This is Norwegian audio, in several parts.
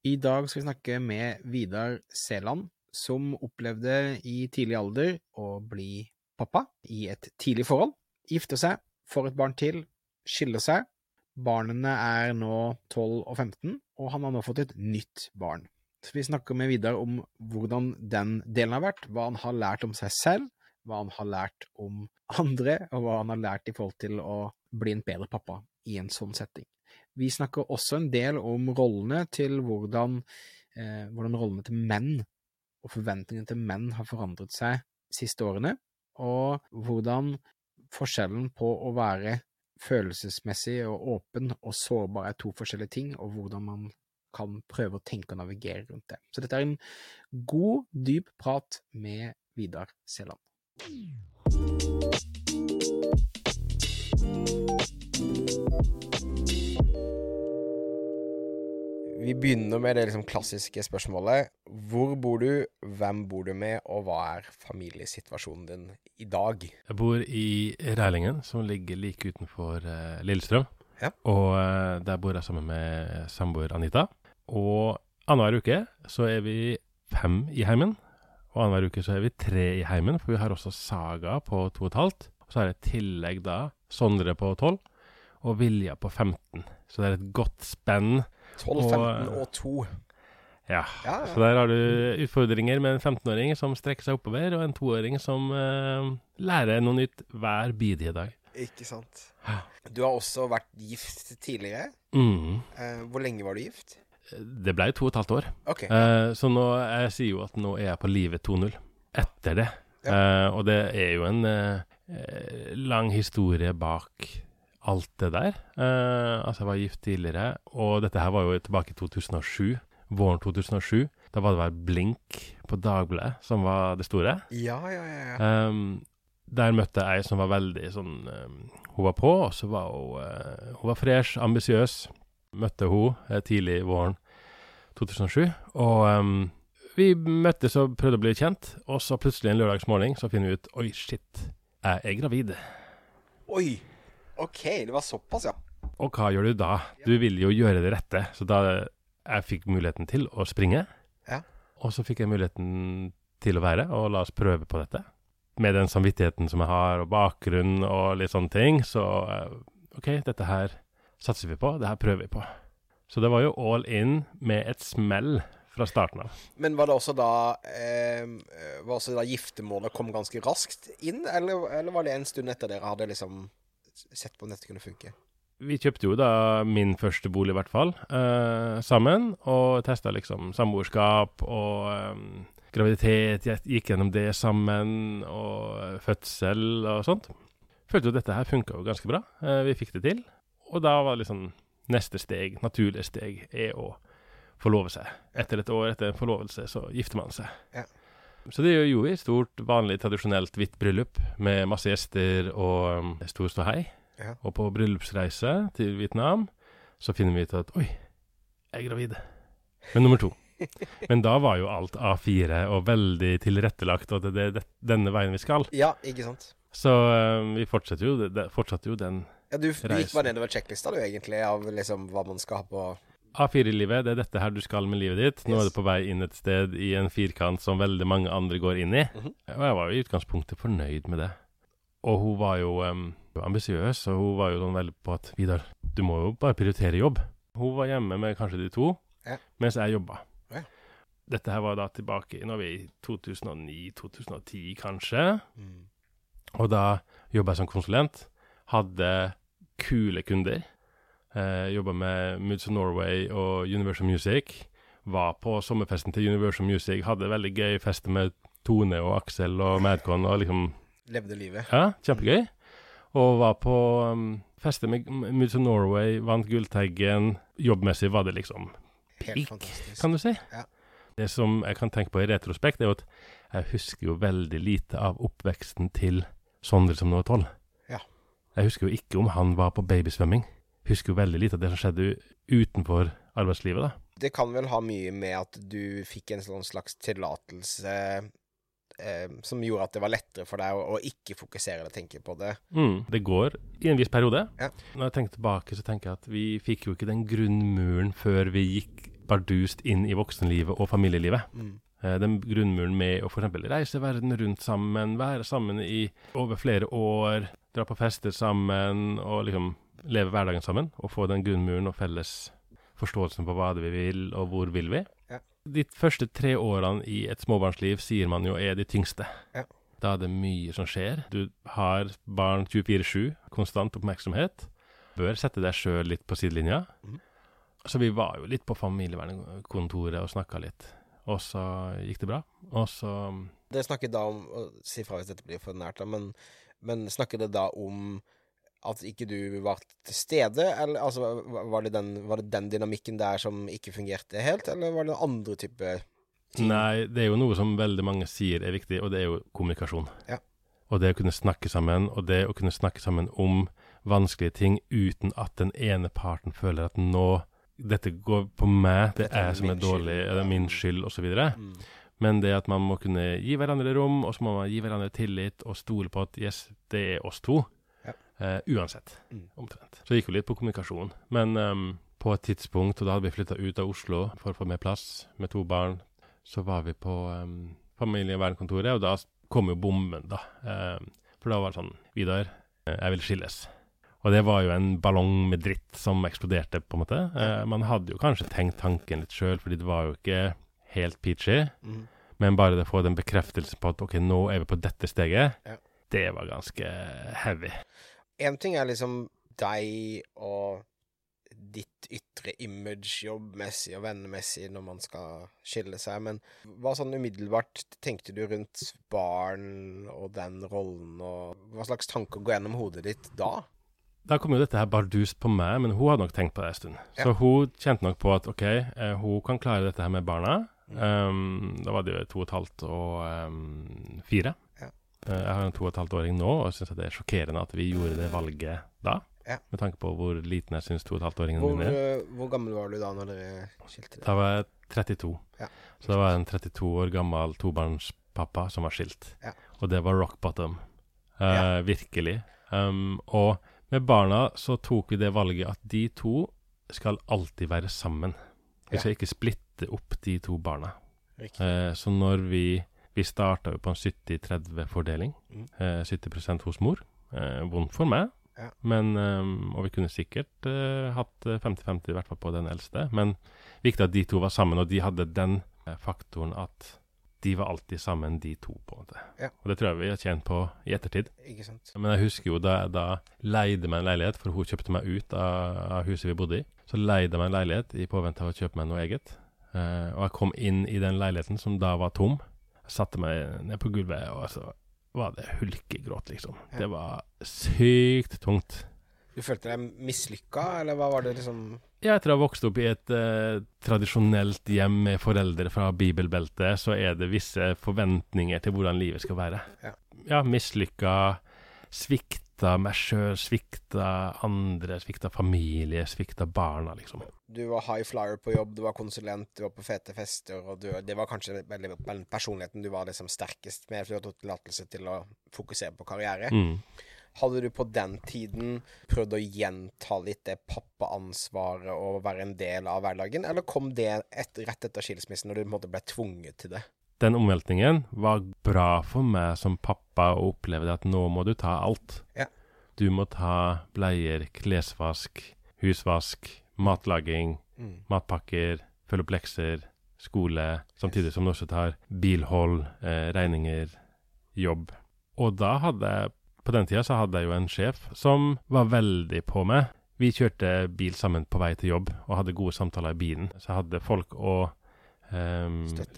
I dag skal vi snakke med Vidar Seland, som opplevde i tidlig alder å bli pappa i et tidlig forhold. Gifter seg, får et barn til, skiller seg. Barnene er nå 12 og 15, og han har nå fått et nytt barn. Så vi snakker med Vidar om hvordan den delen har vært, hva han har lært om seg selv, hva han har lært om andre, og hva han har lært i forhold til å bli en bedre pappa i en sånn setting. Vi snakker også en del om rollene til hvordan, eh, hvordan rollene til menn og forventningene til menn har forandret seg de siste årene, og hvordan forskjellen på å være følelsesmessig og åpen og sårbar er to forskjellige ting, og hvordan man kan prøve å tenke og navigere rundt det. Så dette er en god, dyp prat med Vidar Seland. Vi begynner med det liksom klassiske spørsmålet. Hvor bor du, hvem bor du med, og hva er familiesituasjonen din i dag? Jeg bor i Rælingen, som ligger like utenfor uh, Lillestrøm. Ja. Og uh, der bor jeg sammen med samboer Anita. Og annenhver uke så er vi fem i heimen. Og annenhver uke så er vi tre i heimen, for vi har også Saga på to og et halvt. Og så har jeg i tillegg da Sondre på tolv og Vilja på 15. Så det er et godt spenn 12, Og, 15 og 2. Ja. Ja, ja. Så der har du utfordringer med en 15-åring som strekker seg oppover, og en 2-åring som uh, lærer noe nytt hver bidige dag. Ikke sant. Du har også vært gift tidligere. Mm. Uh, hvor lenge var du gift? Det ble to og et halvt år. Okay. Uh, så nå, jeg sier jo at nå er jeg på livet 2.0 etter det. Eh, og det er jo en eh, eh, lang historie bak alt det der. Uh, altså, jeg var gift tidligere, og dette her var jo tilbake i 2007. Våren 2007. Da var det vel Blink på Dagbladet som var det store. Ja, ja, ja. ja. Um, der møtte jeg ei som var veldig sånn um, Hun var på, og så var hun uh, Hun var fresh, ambisiøs. Møtte hun uh, tidlig våren 2007. Og um, vi møttes og prøvde å bli kjent, og så plutselig en lørdagsmorgen så finner vi ut Oi, shit, jeg er gravid. Oi! Ok, det var såpass, ja. Og hva gjør du da? Du vil jo gjøre det rette. Så da jeg fikk muligheten til å springe, Ja. og så fikk jeg muligheten til å være, og la oss prøve på dette. Med den samvittigheten som jeg har, og bakgrunn og litt sånne ting, så eh, OK, dette her satser vi på, det her prøver vi på. Så det var jo all in med et smell fra starten av. Men var det også da eh, Var også da giftermålet kom ganske raskt inn, eller, eller var det en stund etter dere hadde liksom sett på om dette kunne funke? Vi kjøpte jo da min første bolig, i hvert fall, eh, sammen, og testa liksom samboerskap og eh, graviditet. Jeg gikk gjennom det sammen, og fødsel og sånt. Følte jo dette her funka jo ganske bra. Eh, vi fikk det til. Og da var liksom neste steg, naturlige steg, er å forlove seg. Etter et år etter en forlovelse, så gifter man seg. Ja. Så det gjorde vi. Stort, vanlig, tradisjonelt hvitt bryllup med masse gjester og um, stor ståhei. Ja. Og på bryllupsreise til Vietnam så finner vi ut at oi, jeg er gravid. Men nummer to. Men da var jo alt A4 og veldig tilrettelagt, og det er denne veien vi skal. Ja, ikke sant? Så um, vi fortsetter jo, det, fortsatte jo den Ja, du, du gikk Reisen. bare nedover sjekklista, du, egentlig, av liksom hva man skal ha på A4-livet, det er dette her du skal med livet ditt. Nå Yes. er du på vei inn et sted i en firkant som veldig mange andre går inn i. Mhm. Og jeg var jo i utgangspunktet fornøyd med det. Og hun var jo um, ambisiøs, og hun var jo sånn veldig på at Vidar, du må jo bare prioritere jobb. Hun var hjemme med kanskje de to, Ja. mens jeg jobba. Ja. Dette her var da tilbake Nå er vi i 2009-2010, kanskje. Mm. Og da jobba jeg som konsulent. Hadde kule kunder. Eh, jobba med Moods of Norway og Universal Music. Var på sommerfesten til Universal Music. Hadde veldig gøy feste med Tone og Aksel og Madcon og liksom Levde livet. Ja, kjempegøy. Og var på um, feste med Moods of Norway, vant Gulltaggen. Jobbmessig var det liksom Peak, kan du si. Ja. Det som jeg kan tenke på i retrospekt, er jo at jeg husker jo veldig lite av oppveksten til Sondre som nå er tolv. Ja. Jeg husker jo ikke om han var på babysvømming. Husker jo veldig lite av det som skjedde utenfor arbeidslivet, da. Det kan vel ha mye med at du fikk en sånn slags tillatelse eh, som gjorde at det var lettere for deg å, å ikke fokusere eller tenke på det. Mm, det går i en viss periode. Ja. Når jeg tenker tilbake, så tenker jeg at vi fikk jo ikke den grunnmuren før vi gikk bardust inn i voksenlivet og familielivet. Mm. Eh, Den grunnmuren med å f.eks. reise verden rundt sammen, være sammen i over flere år, dra på fester sammen og liksom leve hverdagen sammen. Og få den grunnmuren og felles forståelsen på hva det vi vil, og hvor vil vi. Ja. De første tre årene i et småbarnsliv sier man jo er de tyngste. Ja. Da er det mye som skjer. Du har barn 24-7, konstant oppmerksomhet. Bør sette deg sjøl litt på sidelinja. Mm. Så vi var jo litt på familievernkontoret og snakka litt. Og så gikk det bra. Og så Dere snakker da om Si fra hvis dette blir for nært, da, men, men snakker det da om at ikke du var til stede, eller altså, var det, den, var det den dynamikken der som ikke fungerte helt, eller var det andre type ting? Nei, det er jo noe som veldig mange sier er viktig, og det er jo kommunikasjon. Ja. Og det å kunne snakke sammen, og det å kunne snakke sammen om vanskelige ting uten at den ene parten føler at nå dette går på meg, det er jeg som er dårlig, skyld, det er min skyld, osv. Mm. Men det at man må kunne gi hverandre rom, og så må man gi hverandre tillit og stole på at yes, det er oss to. Eh, uansett, Mm. omtrent. Så det gikk jo litt på kommunikasjon. Men um, på et tidspunkt, og da hadde vi flytta ut av Oslo for å få mer plass med to barn, så var vi på um, familievernkontoret, og da kom jo bomben, da. Um, for da var det sånn Vidar, eh, jeg vil skilles. Og det var jo en ballong med dritt som eksploderte, på en måte. Uh, man hadde jo kanskje tenkt tanken litt sjøl, fordi det var jo ikke helt peachy. Mm. Men bare det å få den bekreftelsen på at ok, nå er vi på dette steget, Ja. det var ganske heavy. En ting er liksom deg og ditt ytre image jobbmessig og vennemessig når man skal skille seg, men hva sånn umiddelbart tenkte du rundt barn og den rollen, og hva slags tanker går gjennom hodet ditt da? Da kom jo dette her bardust på meg, men hun hadde nok tenkt på det en stund. Ja. Så hun kjente nok på at ok, eh, hun kan klare dette her med barna. Um, da var det jo to og et halvt og um, fire. Eh, jeg har en to og et halvt åring nå, og syns det er sjokkerende at vi gjorde det valget da. Ja. Med tanke på hvor liten jeg syns to og et halvt åringen Hvor, min er. eh, hvor gammel var du da når dere skilte dere? Da var jeg 32. Ja. Så da var en 32 år gammel tobarnspappa som var skilt. Ja. Og det var rock bottom. Uh. Virkelig. Um, og med barna så tok vi det valget at de to skal alltid være sammen. Vi skal ikke splitte opp de to barna. Eh, så når vi Vi starta jo på en 70-30-fordeling. Mm. Eh, 70 hos mor. Eh, vondt for meg. Ja. Men, um, og vi kunne sikkert uh, hatt eh, 50-50, i hvert fall på den eldste. Men viktig at de to var sammen, og de hadde den eh, faktoren at de var alltid sammen, de to, på en måte. Ja. Og det tror jeg vi har tjent på i ettertid. Ikke sant? Men jeg husker jo da jeg da leide meg en leilighet, for hun kjøpte meg ut av, av huset vi bodde i. Så leide jeg meg en leilighet i påvente av å kjøpe meg noe eget. Eh, og jeg kom inn i den leiligheten som da var tom. Satte meg ned på gulvet, og så var det hulkegråt, liksom. Ja. Det var sykt tungt. Du følte deg mislykka, eller hva var det liksom Ja, etter å ha vokst opp i et eh, tradisjonelt hjem med foreldre fra bibelbeltet, så er det visse forventninger til hvordan livet skal være. Ja. ja mislykka, svikta meg sjøl, svikta andre, svikta familie, svikta barna, liksom. Du var high flyer på jobb, du var konsulent, du var på fete fester, og du, det var kanskje veldig personligheten du var liksom sterkest med, for du hadde tillatelse til å fokusere på karriere. Mm. Hadde du på den tiden prøvd å gjenta litt det pappaansvaret og være en del av hverdagen, eller kom det et, rett etter skilsmissen, når du på en måte ble tvunget til det? Den omveltningen var bra for meg som pappa å oppleve at nå må du ta alt. Ja. Du må ta bleier, klesvask, husvask, matlaging, Mm. matpakker, følge opp lekser, skole, samtidig som du også tar bilhold, eh, regninger, jobb. Og da hadde jeg, på den tida så hadde jeg jo en sjef som var veldig på meg. Vi kjørte bil sammen på vei til jobb og hadde gode samtaler i bilen. Så jeg hadde folk å eh,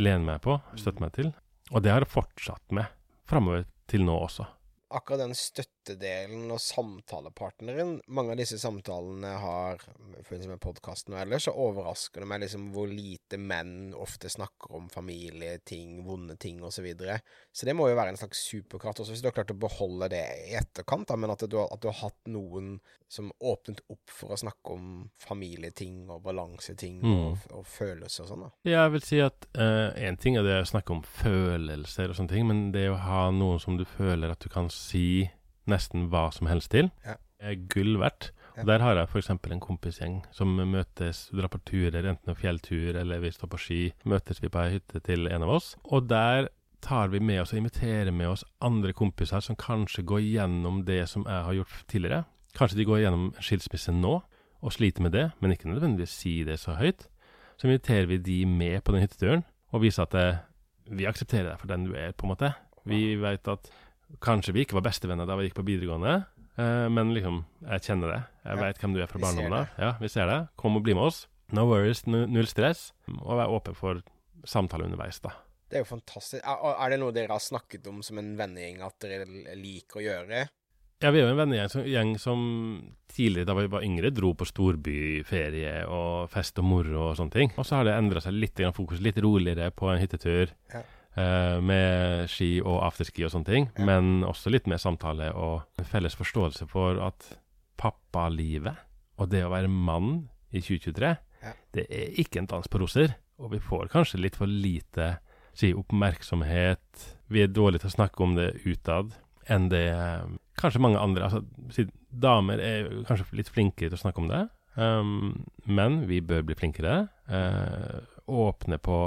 lene meg på, støtte meg til. Og det har jeg fortsatt med framover til nå også. Akkurat den støttedelen og samtalepartneren Mange av disse samtalene har funnet med podkasten og ellers, så overrasker det meg liksom hvor lite menn ofte snakker om familieting, vonde ting osv. Så, videre. så det må jo være en slags superkraft også, hvis du har klart å beholde det i etterkant, da, men at du, at du har hatt noen som åpnet opp for å snakke om familieting og balanseting og, og følelser og sånn. da. Jeg vil si at én ting er det å snakke om følelser og sånne ting, men det å ha noen som du føler at du kan si nesten hva som helst til, Ja. er gull verdt. Og Der har jeg f.eks. en kompisgjeng som møtes, drar på turer, enten en fjelltur eller vi står på ski. Møtes vi på ei hytte til en av oss. Og der tar vi med oss og inviterer med oss andre kompiser som kanskje går gjennom det som jeg har gjort tidligere. Kanskje de går gjennom en skilsmisse nå og sliter med det, men ikke nødvendigvis si det så høyt. Så inviterer vi de med på den hytteturen og viser at det, vi aksepterer deg for den du er, på en måte. Vi vet at kanskje vi ikke var bestevenner da vi gikk på videregående, eh, men liksom, jeg kjenner det. Jeg Ja, vet hvem du er fra barndommen av. Ja, vi ser det. Kom og bli med oss. No worries, null stress. Og vær åpen for samtale underveis, da. Det er jo fantastisk. Er, er det noe dere har snakket om som en vennegjeng at dere liker å gjøre? Ja, vi er jo en vennegjeng som, gjeng som tidligere, da vi var yngre, dro på storbyferie og fest og moro og sånne ting. Og så har det endra seg litt fokus, litt roligere på en hyttetur. Ja. Eh, med ski og afterski og sånne ting. Ja. Men også litt mer samtale og en felles forståelse for at pappalivet og det å være mann i 2023, Ja. det er ikke en dans på roser. Og vi får kanskje litt for lite si, oppmerksomhet. Vi er dårlige til å snakke om det utad enn det eh, kanskje mange andre altså, Damer er kanskje litt flinkere til å snakke om det, um, men vi bør bli flinkere. Uh, åpne på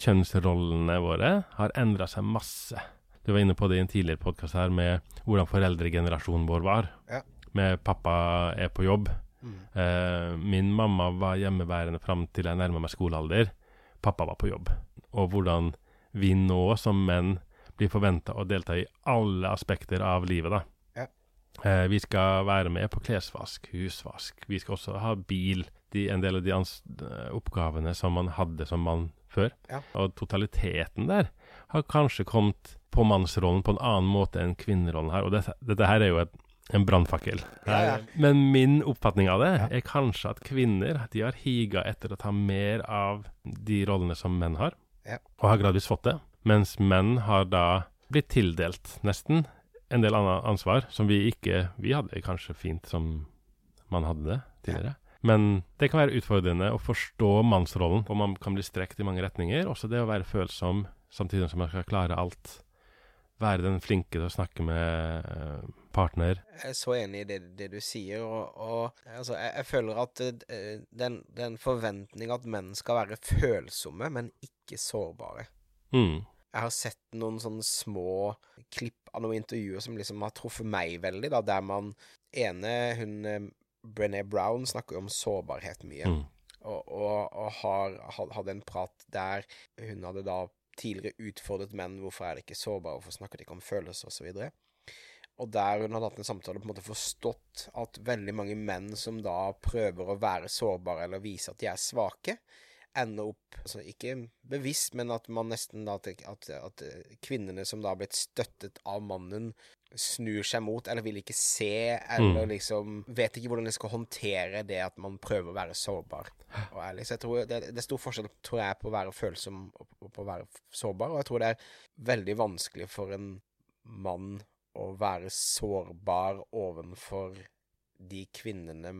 kjønnsrollene våre har endra seg masse. Du var inne på det i en tidligere podkast her med hvordan foreldregenerasjonen vår var. Ja. Med pappa er på jobb. Mm. Eh, min mamma var hjemmeværende fram til jeg nærma meg skolealder. Pappa var på jobb. Og hvordan vi nå som menn blir forventa å delta i alle aspekter av livet, da. Ja. Eh, vi skal være med på klesvask, husvask. Vi skal også ha bil. De, en del av de ans eh, oppgavene som man hadde som mann før. Ja. Og totaliteten der har kanskje kommet på mannsrollen på en annen måte enn kvinnerollen her. Og dette, dette her er jo et, en brannfakkel. Ja, ja. Men min oppfatning av det er kanskje at kvinner de har higa etter å ta mer av de rollene som menn har, Ja. og har gradvis fått det. Mens menn har da blitt tildelt nesten en del annet ansvar som vi ikke Vi hadde kanskje fint som man hadde det tidligere. Men det kan være utfordrende å forstå mannsrollen, og man kan bli strekt i mange retninger. Også det å være følsom samtidig som man skal klare alt. Være den flinke til å snakke med eh, partner. Jeg er så enig i det, det du sier, og, og altså, jeg, jeg føler at eh, den, den forventning at menn skal være følsomme, men ikke sårbare. Mm. Jeg har sett noen sånne små klipp av noen intervjuer som liksom har truffet meg veldig, da, der man ene, hun eh, Brené Brown, snakker jo om sårbarhet mye. Mm. og, og, og har, hadde en prat der hun hadde da tidligere utfordret menn hvorfor er det ikke sårbare, hvorfor snakker de ikke om følelser osv. Og der hun hadde hatt en samtale på en måte forstått at veldig mange menn som da prøver å være sårbare eller vise at de er svake, ender opp altså Ikke bevisst, men at man nesten da at, at, kvinnene som da har blitt støttet av mannen, snur seg mot, eller vil ikke se, eller Mm. liksom Vet ikke hvordan de skal håndtere det at man prøver å være sårbar og ærlig. Så jeg tror det, det er stor forskjell tror jeg, på å være følsom og på, å være sårbar. Og jeg tror det er veldig vanskelig for en mann å være sårbar ovenfor de kvinnene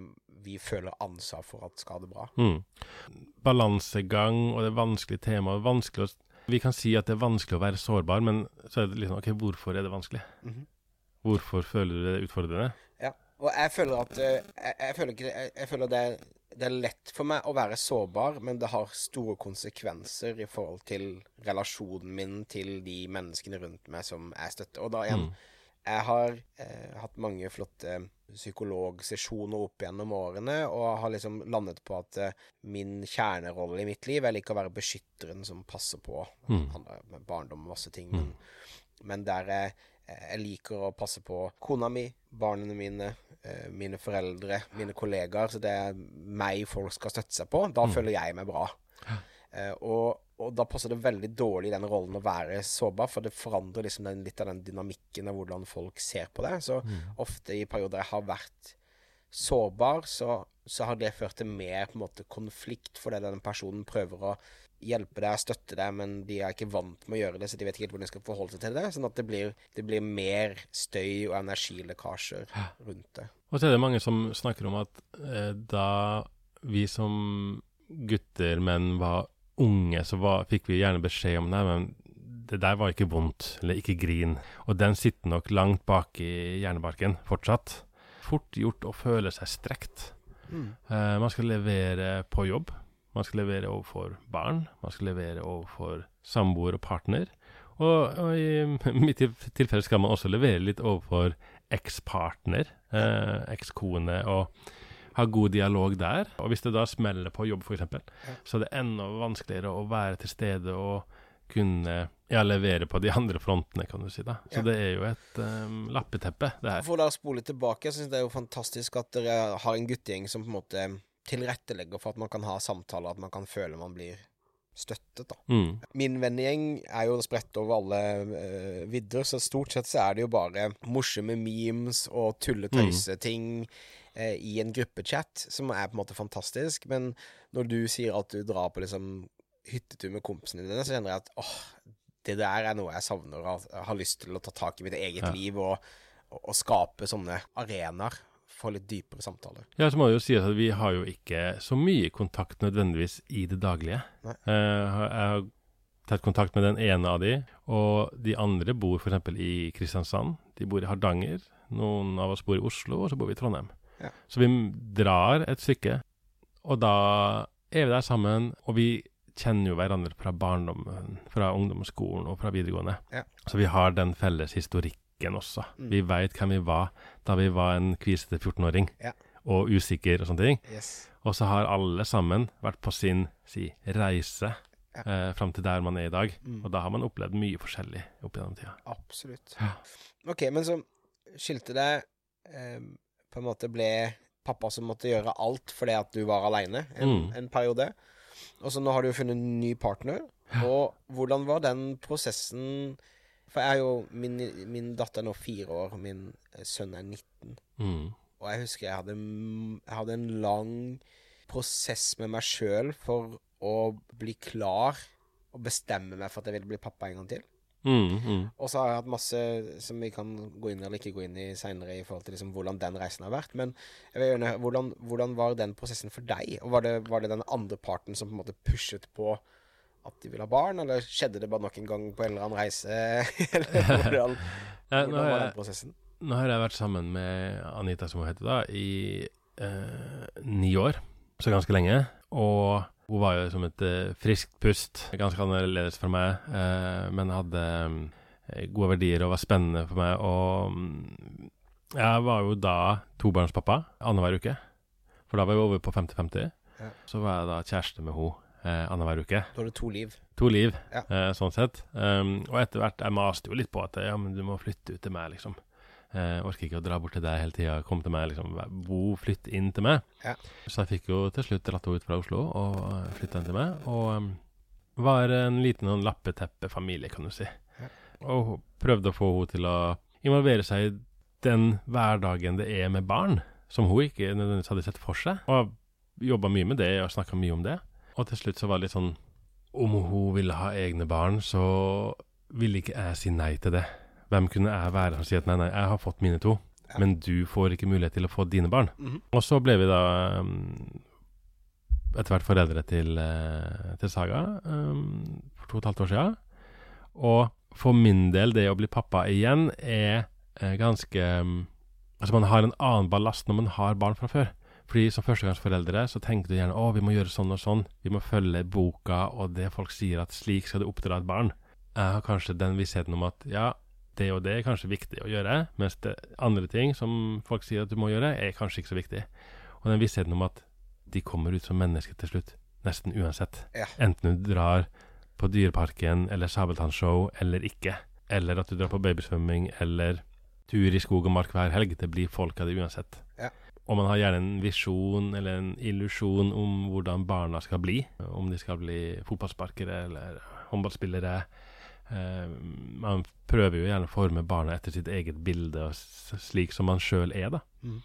vi føler ansvar for at skal ha det bra. Mm. Balansegang, og det er vanskelig tema. Vanskelig å, vi kan si at det er vanskelig å være sårbar, men så er det liksom OK, hvorfor er det vanskelig? Mhm. Hvorfor føler du det utfordrende? Ja, og jeg føler at eh, jeg, jeg føler ikke Jeg, jeg føler det er, det er lett for meg å være sårbar, men det har store konsekvenser i forhold til relasjonen min til de menneskene rundt meg som jeg støtter. Og da igjen, Mm. Jeg har eh, hatt mange flotte psykologsesjoner opp gjennom årene, og har liksom landet på at eh, min kjernerolle i mitt liv er ikke å være beskytteren som passer på Mm. handler med barndom og masse ting, men, men der jeg, jeg liker å passe på kona mi, barna mine, eh, mine foreldre, mine kollegaer, så det er meg folk skal støtte seg på. Da føler jeg meg bra. Eh, og, og da passer det veldig dårlig i den rollen å være sårbar, for det forandrer liksom den, litt av den dynamikken av hvordan folk ser på det. Så ofte i perioder jeg har vært sårbar, så, så har det ført til mer på en måte konflikt, fordi den personen prøver å hjelpe deg, støtte deg, men de er ikke vant med å gjøre det, så de vet ikke helt hvordan de skal forholde seg til det. Sånn at det blir, det blir mer støy og energilekkasjer rundt det. Og så er det mange som snakker om at eh, da vi som gutter, menn, var unge, så var, fikk vi gjerne beskjed om det, men det der var ikke vondt, eller ikke grin. Og den sitter nok langt bak i hjernebarken fortsatt. fort gjort å føle seg strekt. Mm. Uh, man skal levere på jobb. Man skal levere overfor barn. Man skal levere overfor samboer og partner. Og, og i mitt til- tilfelle skal man også levere litt overfor ekspartner, eh, ekskone, og ha god dialog der. Og hvis det da smeller på jobb, f.eks., Ja. så er det enda vanskeligere å være til stede og kunne ja, levere på de andre frontene, kan du si. da. Så Ja. det er jo et um, lappeteppe, det her. For å spole tilbake, jeg syns det er jo fantastisk at dere har en guttegjeng som på en måte tilrettelegger for at man kan ha samtaler, at man kan føle man blir støttet, da. Mm. Min vennegjeng er jo spredt over alle uh, vidder, så stort sett så er det jo bare morsomme memes og tulletøyseting eh, i en gruppechat, som er på en måte fantastisk. Men når du sier at du drar på liksom hyttetur med kompisene dine, så kjenner jeg at åh, det der er noe jeg savner og har, lyst til å ta tak i mitt eget Ja. liv, og, og, og skape sånne arenaer for litt dypere samtaler. Ja, så må det jo sies at vi har jo ikke så mye kontakt nødvendigvis i det daglige. Nei. Eh, jeg har tatt kontakt med den ene av de, og de andre bor f.eks. i Kristiansand. De bor i Hardanger. Noen av oss bor i Oslo, og så bor vi i Trondheim. Ja. Så vi drar et stykke, og da er vi der sammen, og vi kjenner jo hverandre fra barndommen, fra ungdomsskolen og fra videregående. Ja. Så vi har den felles historikken også. Mm. Vi veit hvem vi var da vi var en kvisete 14-åring Ja. og usikker og sånne ting. Yes. Og så har alle sammen vært på sin si, reise Ja. eh, fram til der man er i dag. Mm. Og da har man opplevd mye forskjellig opp gjennom tida. Absolutt. Ja. Ok, men så skilte det eh, På en måte ble pappa som måtte gjøre alt fordi at du var aleine en, Mm. en periode. Og så nå har du jo funnet en ny partner. Og hvordan var den prosessen For jeg er jo Min, min datter er nå fire år, og min eh, sønn er 19. Mm. Og jeg husker jeg hadde, jeg hadde en lang prosess med meg sjøl for å bli klar og bestemme meg for at jeg ville bli pappa en gang til. Mm, mm. Og så har jeg hatt masse som vi kan gå inn eller ikke gå inn i seinere, i forhold til liksom hvordan den reisen har vært. Men jeg vil gjerne, hvordan, hvordan var den prosessen for deg? Og var det, var det den andre parten som på en måte pushet på at de ville ha barn, eller skjedde det bare nok en gang på en eller annen reise? eller hvordan, nå, hvordan var den prosessen? nå har jeg vært sammen med Anita, som hun heter, da, i eh, ni år. Så ganske lenge. Og hun var jo som et uh, friskt pust. Ganske annerledes for meg, uh, men hadde um, gode verdier og var spennende for meg. Og um, jeg var jo da tobarnspappa annenhver uke. For da var vi over på 50-50. Ja. Så var jeg da kjæreste med henne eh, annenhver uke. Da har du to liv. To liv, Ja. eh, sånn sett. Um, og etter hvert Jeg maste jo litt på at ja, men du må flytte ut til meg, liksom. Eh, orker ikke å dra bort til deg hele tida. Kom til meg, liksom. Bo, flytt inn til meg. Ja. Så jeg fikk jo til slutt dratt henne ut fra Oslo og flytta inn til meg. Og um, var en liten sånn lappeteppefamilie, kan du si. Ja. Og prøvde å få henne til å involvere seg i den hverdagen det er med barn, som hun ikke nødvendigvis hadde sett for seg. Og jobba mye med det og snakka mye om det. Og til slutt så var det litt sånn Om hun ville ha egne barn, så ville ikke jeg si nei til det. Hvem kunne jeg være som sier at nei, nei, jeg har fått mine to, Ja. men du får ikke mulighet til å få dine barn. Mhm. Og så ble vi da um, etter hvert foreldre til, eh, til Saga um, for to og et halvt år siden. Og for min del, det å bli pappa igjen er eh, ganske um, Altså, man har en annen ballast når man har barn fra før. Fordi som førstegangsforeldre så tenker du gjerne å, vi må gjøre sånn og sånn. Vi må følge boka og det folk sier at slik skal du oppdra et barn. Jeg har kanskje den vissheten om at ja, det og det er kanskje viktig å gjøre, mens andre ting som folk sier at du må gjøre, er kanskje ikke så viktig. Og den vissheten om at de kommer ut som mennesker til slutt, nesten uansett. Ja. Enten du drar på Dyreparken eller Sabeltannshow eller ikke, eller at du drar på babysvømming eller tur i skog og mark hver helg. Det blir folk av det uansett. Ja. Og man har gjerne en visjon eller en illusjon om hvordan barna skal bli. Om de skal bli fotballsparkere eller håndballspillere. Eh, man prøver jo gjerne å forme barna etter sitt eget bilde, og slik som man sjøl er, da. Mm.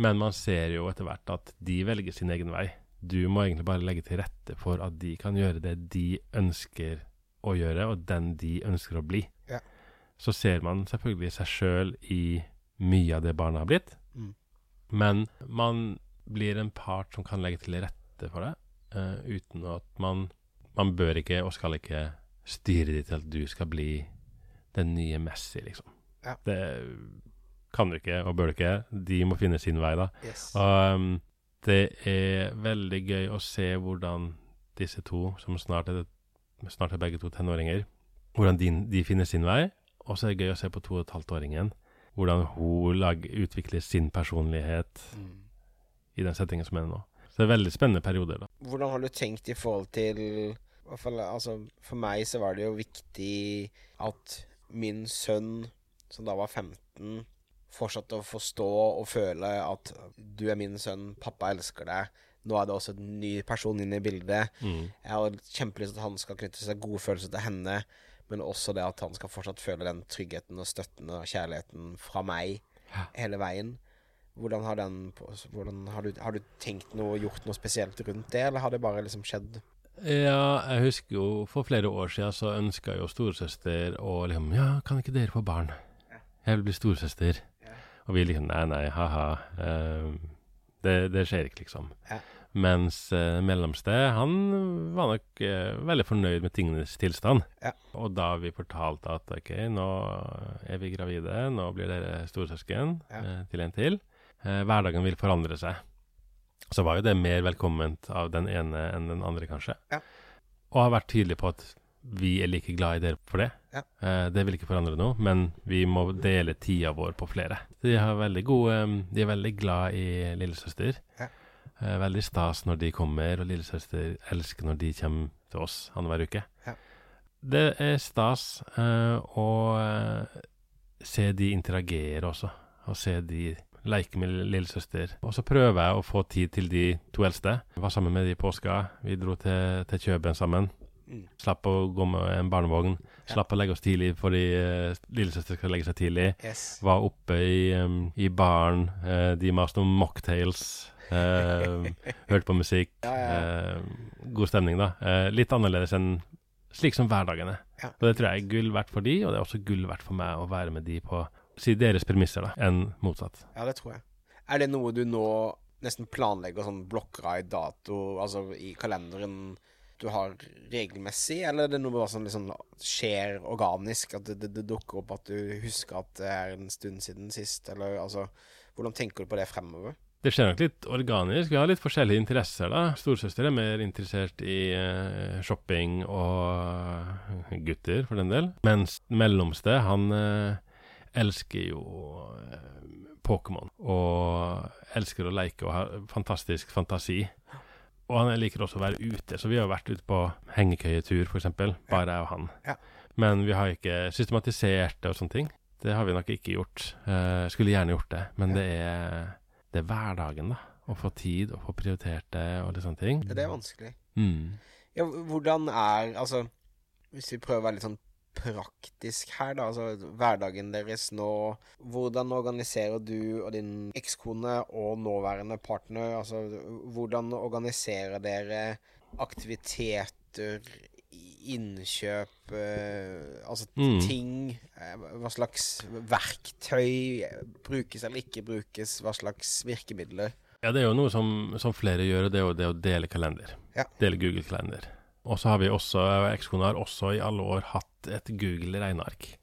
Men man ser jo etter hvert at de velger sin egen vei. Du må egentlig bare legge til rette for at de kan gjøre det de ønsker å gjøre, og den de ønsker å bli. Ja. Så ser man selvfølgelig seg sjøl i mye av det barna har blitt, Mm. men man blir en part som kan legge til rette for det, uh, uten at man Man bør ikke og skal ikke styre det til at du skal bli den nye Messi, liksom. Ja. Det kan du ikke og bør du ikke. De må finne sin vei, da. Yes. Og um, det er veldig gøy å se hvordan disse to, som snart er, snart er begge to tenåringer, hvordan de, de finner sin vei. Og så er det gøy å se på to og et halvt-åringen, hvordan hun lag, utvikler sin personlighet Mm. i den settingen som er nå. Så det er veldig spennende perioder, da. Hvordan har du tenkt i forhold til hvert fall, altså, For meg så var det jo viktig at min sønn, som da var 15, fortsatte å forstå og føle at du er min sønn, pappa elsker deg. Nå er det også en ny person inne i bildet. Mm. Jeg har kjempelyst til at han skal knytte seg gode følelser til henne, men også det at han skal fortsatt føle den tryggheten og støtten og kjærligheten fra meg hele veien. Hvordan har den hvordan har, du, har du tenkt noe, gjort noe spesielt rundt det, eller har det bare liksom skjedd? Ja, jeg husker jo for flere år siden så ønska jo storesøster å liksom Ja, kan ikke dere få barn? Jeg vil bli storesøster. Ja. Og vi liksom Nei, nei, ha-ha. Uh, det, det skjer ikke, liksom. Ja. Mens uh, mellomste, han var nok uh, veldig fornøyd med tingenes tilstand. Ja. Og da vi fortalte at OK, nå er vi gravide, nå blir dere storesøsken Ja. uh, til en til. Eh, hverdagen vil forandre seg. Så var jo det mer velkomment av den ene enn den andre, kanskje. Ja. Og har vært tydelig på at vi er like glad i dere for det. Ja. Eh, det vil ikke forandre noe, men vi må dele tida vår på flere. De, har veldig gode, eh, de er veldig glad i lillesøster. Ja. Eh, veldig stas når de kommer, og lillesøster elsker når de kommer til oss annenhver uke. Ja. Det er stas eh, å eh, se de interagere også, og se de leke med lillesøster. Og så prøver jeg å få tid til de to eldste. Jeg var sammen med de i påska. Vi dro til, til Kjøben sammen. Mm. Slapp å gå med en barnevogn. Ja. Slapp å legge oss tidlig fordi uh, lillesøster skal legge seg tidlig. Yes. Var oppe i, um, i baren. Uh, de maste om mocktails. Uh, hørte på musikk. Ja, ja, Uh, god stemning, da. Litt annerledes enn slik som hverdagene. Og det tror jeg er gull verdt for de, og det er også gull verdt for meg å være med de på si deres premisser, da, enn motsatt. Ja, det tror jeg. Er det noe du nå nesten planlegger sånn blokker av i dato, altså i kalenderen du har regelmessig, eller er det noe som liksom skjer organisk, at det, det, det dukker opp at du husker at det er en stund siden sist, eller altså Hvordan tenker du på det fremover? Det skjer nok litt organisk. Vi har litt forskjellige interesser, da. Storesøster er mer interessert i eh, shopping og gutter, for den del. Mens mellomste, han eh, elsker jo eh, Pokémon. Og elsker å leke og har fantastisk fantasi. Og han liker også å være ute, så vi har vært ute på hengekøyetur, f.eks. Bare jeg og han. Men vi har ikke systematisert det og sånne ting. Det har vi nok ikke gjort. Uh, skulle gjerne gjort det, men det er det er hverdagen, da. Å få tid og få prioritert det og litt sånne ting. Det er vanskelig. Mm. Ja, hvordan er Altså, hvis vi prøver å være litt sånn praktisk her, da. Altså hverdagen deres nå. Hvordan organiserer du og din ekskone og nåværende partner Altså, hvordan organiserer dere aktiviteter, innkjøp eh, Altså Mm. ting eh, Hva slags verktøy brukes eller ikke brukes? Hva slags virkemidler? Ja, det er jo noe som, som flere gjør, det er jo det å dele kalender. Ja. Dele Google-kalender. Og så har vi også, ekskona har også i alle år hatt et Google-regneark.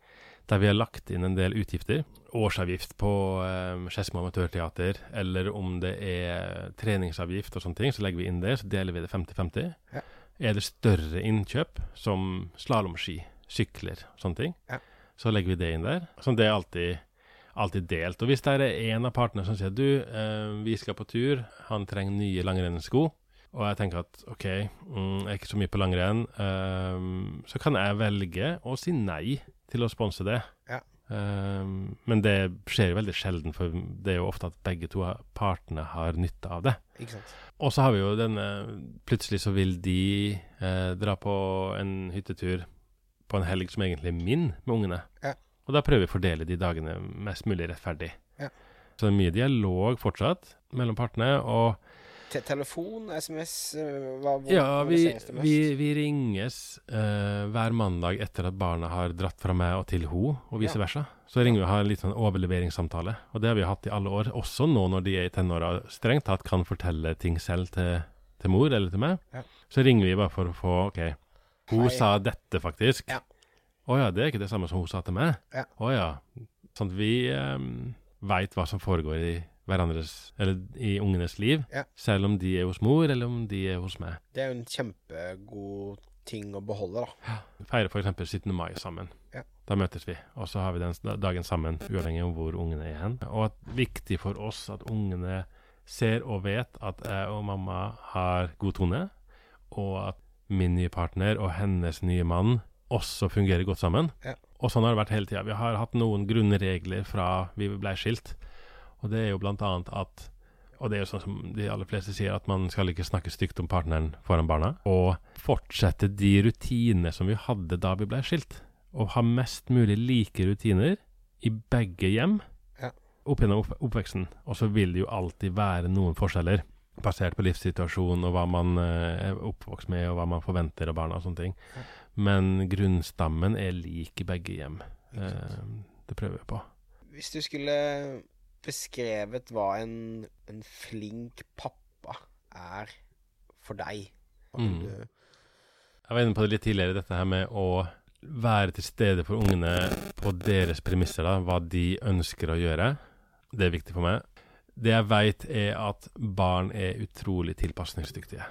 Der vi har lagt inn en del utgifter. Årsavgift på um, Skedsmo Amatørteater, eller om det er treningsavgift og sånne ting, så legger vi inn det, så deler vi det 50-50. Ja. Er det større innkjøp, som slalåmski, sykler, sånne ting, Ja. så legger vi det inn der. Så det er alltid alltid delt. Og hvis det er en av partene som sier du, eh, vi skal på tur, han trenger nye langrennssko, og jeg tenker at OK, mm, jeg er ikke så mye på langrenn, eh, så kan jeg velge å si nei til å sponse det. Ja. Eh, men det skjer jo veldig sjelden, for det er jo ofte at begge to partene har nytte av det. Og så har vi jo denne Plutselig så vil de eh, dra på en hyttetur på en helg som egentlig er min med ungene. Ja. Og da prøver vi å fordele de dagene mest mulig rettferdig. Ja. Så det er mye dialog fortsatt mellom partene. Og Te telefon, SMS eh, hva, hvor ja, vi, vi, vi ringes uh, hver mandag etter at barna har dratt fra meg og til ho, og vice Ja. versa. Så ringer vi og har en litt sånn overleveringssamtale. Og det har vi hatt i alle år, også nå når de er i tenåra strengt tatt kan fortelle ting selv til, til mor eller til meg. Ja. Så ringer vi bare for å få OK, hun Hei. sa dette, faktisk. Ja. Oh, ja, det er ikke det samme som hun sa til meg? Ja. Å ja. Sånn at vi, um, veit hva som foregår i hverandres, eller i ungenes liv, Ja. selv om de er hos mor, eller om de er hos meg. Det er jo en kjempegod ting å beholde, da. Feirer f.eks. 17. mai sammen. Ja. Da møtes vi, og så har vi den dagen sammen, uavhengig av hvor ungene er hen. Og at viktig for oss at ungene ser og vet at jeg og mamma har god tone, og at min nye partner og hennes nye mann også fungerer godt sammen. Ja. Og sånn har det vært hele tida. Vi har hatt noen grunnregler fra vi ble skilt, og det er jo blant annet at og det er jo sånn som de aller fleste sier, at man skal ikke snakke stygt om partneren foran barna. Og fortsette de rutinene som vi hadde da vi ble skilt. Og ha mest mulig like rutiner i begge hjem Ja. opp gjennom opp oppveksten. Og så vil det jo alltid være noen forskjeller, basert på livssituasjon og hva man eh, er oppvokst med, og hva man forventer av barna og sånne ting. Men grunnstammen er lik i begge hjem. Eh, det prøver vi på. Hvis du skulle beskrevet hva en, en flink pappa er for deg Mm. Jeg var inne på det litt tidligere, dette her med å være til stede for ungene på deres premisser, da, hva de ønsker å gjøre. Det er viktig for meg. Det jeg veit, er at barn er utrolig tilpasningsdyktige.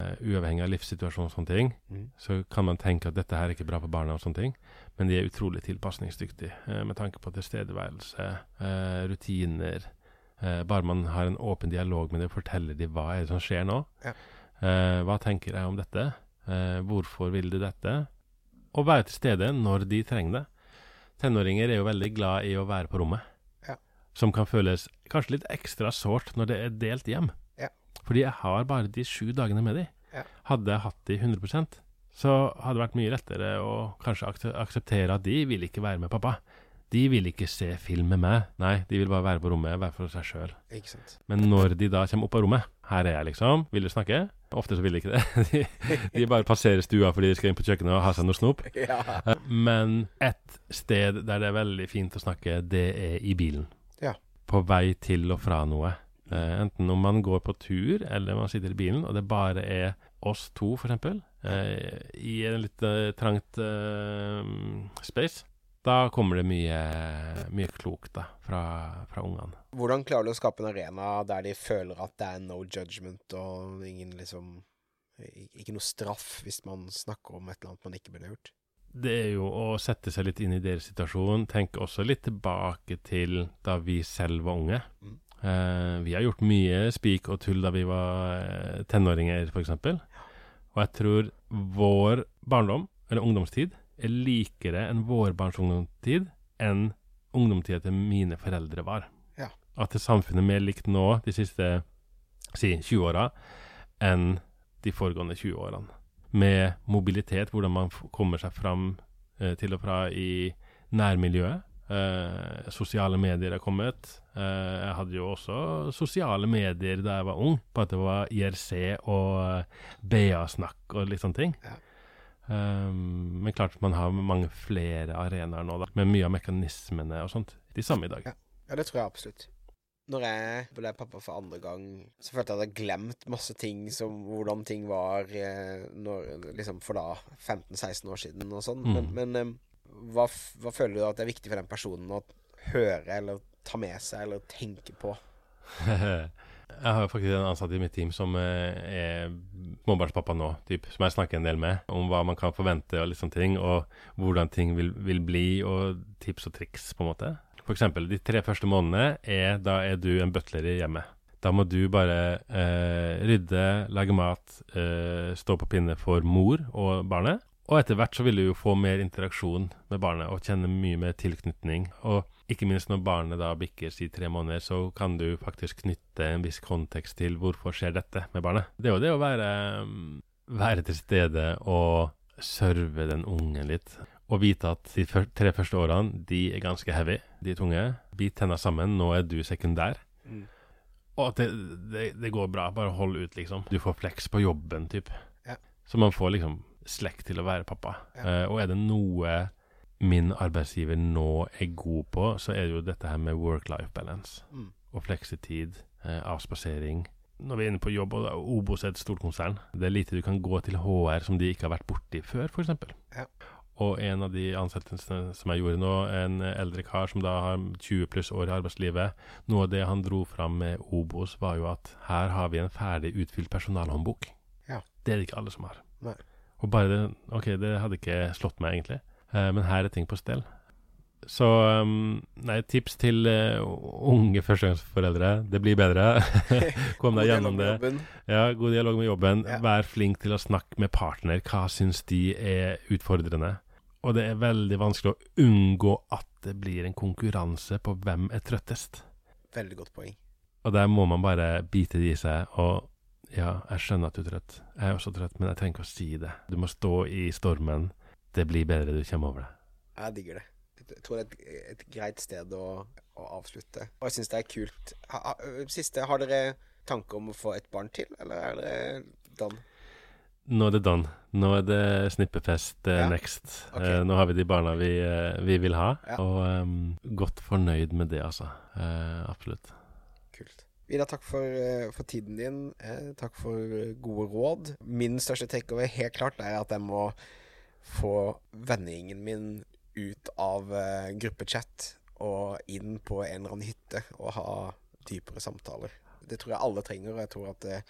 Eh, uavhengig av livssituasjon og sånne ting, Mm. så kan man tenke at dette her er ikke bra for barna og sånne ting, men de er utrolig tilpasningsdyktige eh, med tanke på tilstedeværelse, eh, rutiner. Bare man har en åpen dialog med dem og forteller dem hva er det som skjer nå. Ja. Hva tenker jeg om dette? Hvorfor vil du dette? Og være til stede når de trenger det. Tenåringer er jo veldig glad i å være på rommet. Ja. Som kan føles kanskje litt ekstra sårt når det er delt hjem. Fordi jeg har bare de sju dagene med de. Ja. Hadde jeg hatt de 100% så hadde det vært mye lettere å kanskje akseptere at de vil ikke være med pappa. De vil ikke se film med meg. Nei, de vil bare være på rommet, være for seg sjøl. Men når de da kommer opp av rommet Her er jeg, liksom. Vil du snakke? Ofte så vil de ikke det. De, de bare passerer stua fordi de skal inn på kjøkkenet og ha seg noe snop. Ja. Men et sted der det er veldig fint å snakke, det er i bilen. Ja. På vei til og fra noe. Eh, enten om man går på tur, eller man sitter i bilen, og det bare er oss to, eksempel, eh, i en litt eh, trangt eh, space. Da kommer det mye, mye klokt da, fra, fra ungene. Hvordan klarer du å skape en arena der de føler at det er no judgment og ingen liksom Ikke noe straff hvis man snakker om et eller annet man ikke burde gjort? Det er jo å sette seg litt inn i deres situasjon. Tenke også litt tilbake til da vi selv var unge. Mm. Eh, vi har gjort mye spik og tull da vi var eh, tenåringer, f.eks. Og jeg tror vår barndom, eller ungdomstid, er likere enn vår barns ungdomstid enn ungdomstida til mine foreldre var. Ja. At det samfunnet er mer likt nå de siste si 20 åra enn de foregående 20 årene. Med mobilitet, hvordan man kommer seg fram eh, til og fra i nærmiljøet. Eh, sosiale medier er kommet. Eh, jeg hadde jo også sosiale medier da jeg var ung, på at det var IRC og eh, BA-snakk og litt sånne ting. Ja. Um, men klart man har mange flere arenaer nå, da, med mye av mekanismene og sånt. De samme i dag. Ja. Ja, det tror jeg absolutt. Når jeg ble pappa for andre gang, så følte jeg at jeg hadde glemt masse ting som hvordan ting var når, liksom for da 15-16 år siden og sånn. Men, Mm. men eh, hva, hva føler du at det er viktig for den personen å høre eller ta med seg eller tenke på? jeg har faktisk en ansatt i mitt team som eh, er småbarnspappa nå, typ, som jeg snakker en del med, om hva man kan forvente og litt sånne ting, og hvordan ting vil, vil bli, og tips og triks, på en måte. For eksempel, de tre første månedene er da er du en butler i hjemmet. Da må du bare eh, rydde, lage mat, eh, stå på pinne for mor og barnet. Og etter hvert så vil du jo få mer interaksjon med barnet og kjenne mye mer tilknytning. Og ikke minst når barnet da bikker si tre måneder, så kan du faktisk knytte en viss kontekst til hvorfor skjer dette med barnet. Det er jo det å være, mm, være til stede og serve den ungen litt. Og vite at de tre første årene, de er ganske heavy, de er tunge. Bit tenna sammen, nå er du sekundær. Mm. Og at det, det, det går bra, bare hold ut, liksom. Du får flex på jobben, typ. Ja. Så man får liksom slekt til å være pappa. Ja. Uh, og er det noe min arbeidsgiver nå er god på, så er det jo dette her med work-life balance. Mm. Og fleksitid, eh, avspasering. Når vi er inne på jobb, og Obos er et stort konsern, det er lite du kan gå til HR som de ikke har vært borti før, f.eks. Ja. Og en av de ansettelsene som jeg gjorde nå, en eldre kar som da har 20 pluss år i arbeidslivet, noe av det han dro fram med Obos, var jo at her har vi en ferdig utfylt personalhåndbok. Ja. Det er det ikke alle som har. Nei. Og bare det Ok, det hadde ikke slått meg, egentlig. Eh, men her er ting på stell. Så um, nei, tips til uh, unge førstegangsforeldre. Det blir bedre. Kom deg gjennom det. Ja, God dialog med jobben. Ja. Vær flink til å snakke med partner. Hva syns de er utfordrende? Og det er veldig vanskelig å unngå at det blir en konkurranse på hvem er trøttest. Veldig godt poeng. Og der må man bare bite det i seg. Og ja, jeg skjønner at du er trøtt. Jeg er også trøtt, men jeg trenger ikke å si det. Du må stå i stormen. Det blir bedre, du kommer over det. Jeg digger det. Jeg tror det er et, et greit sted å, å, avslutte. Og jeg syns det er kult. Ha, siste, har dere tanker om å få et barn til, eller er det done? Nå er det done. Nå er det snippefest uh, ja. next. Okay. Uh, nå har vi de barna vi, uh, vi vil ha, ja. og um, godt fornøyd med det, altså. absolutt. Kult. Vidar, takk for, for, tiden din. takk for gode råd. Min største takeover helt klart er at jeg må få vennegjengen min ut av uh, gruppechat og inn på en eller annen hytte og ha dypere samtaler. Det tror jeg alle trenger, og jeg tror at det,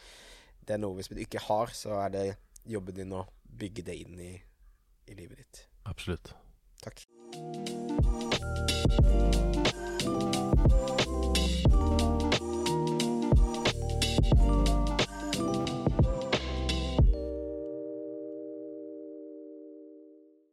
det er noe hvis du ikke har, så er det jobben din å bygge det inn i, i livet ditt. Absolutt. Takk.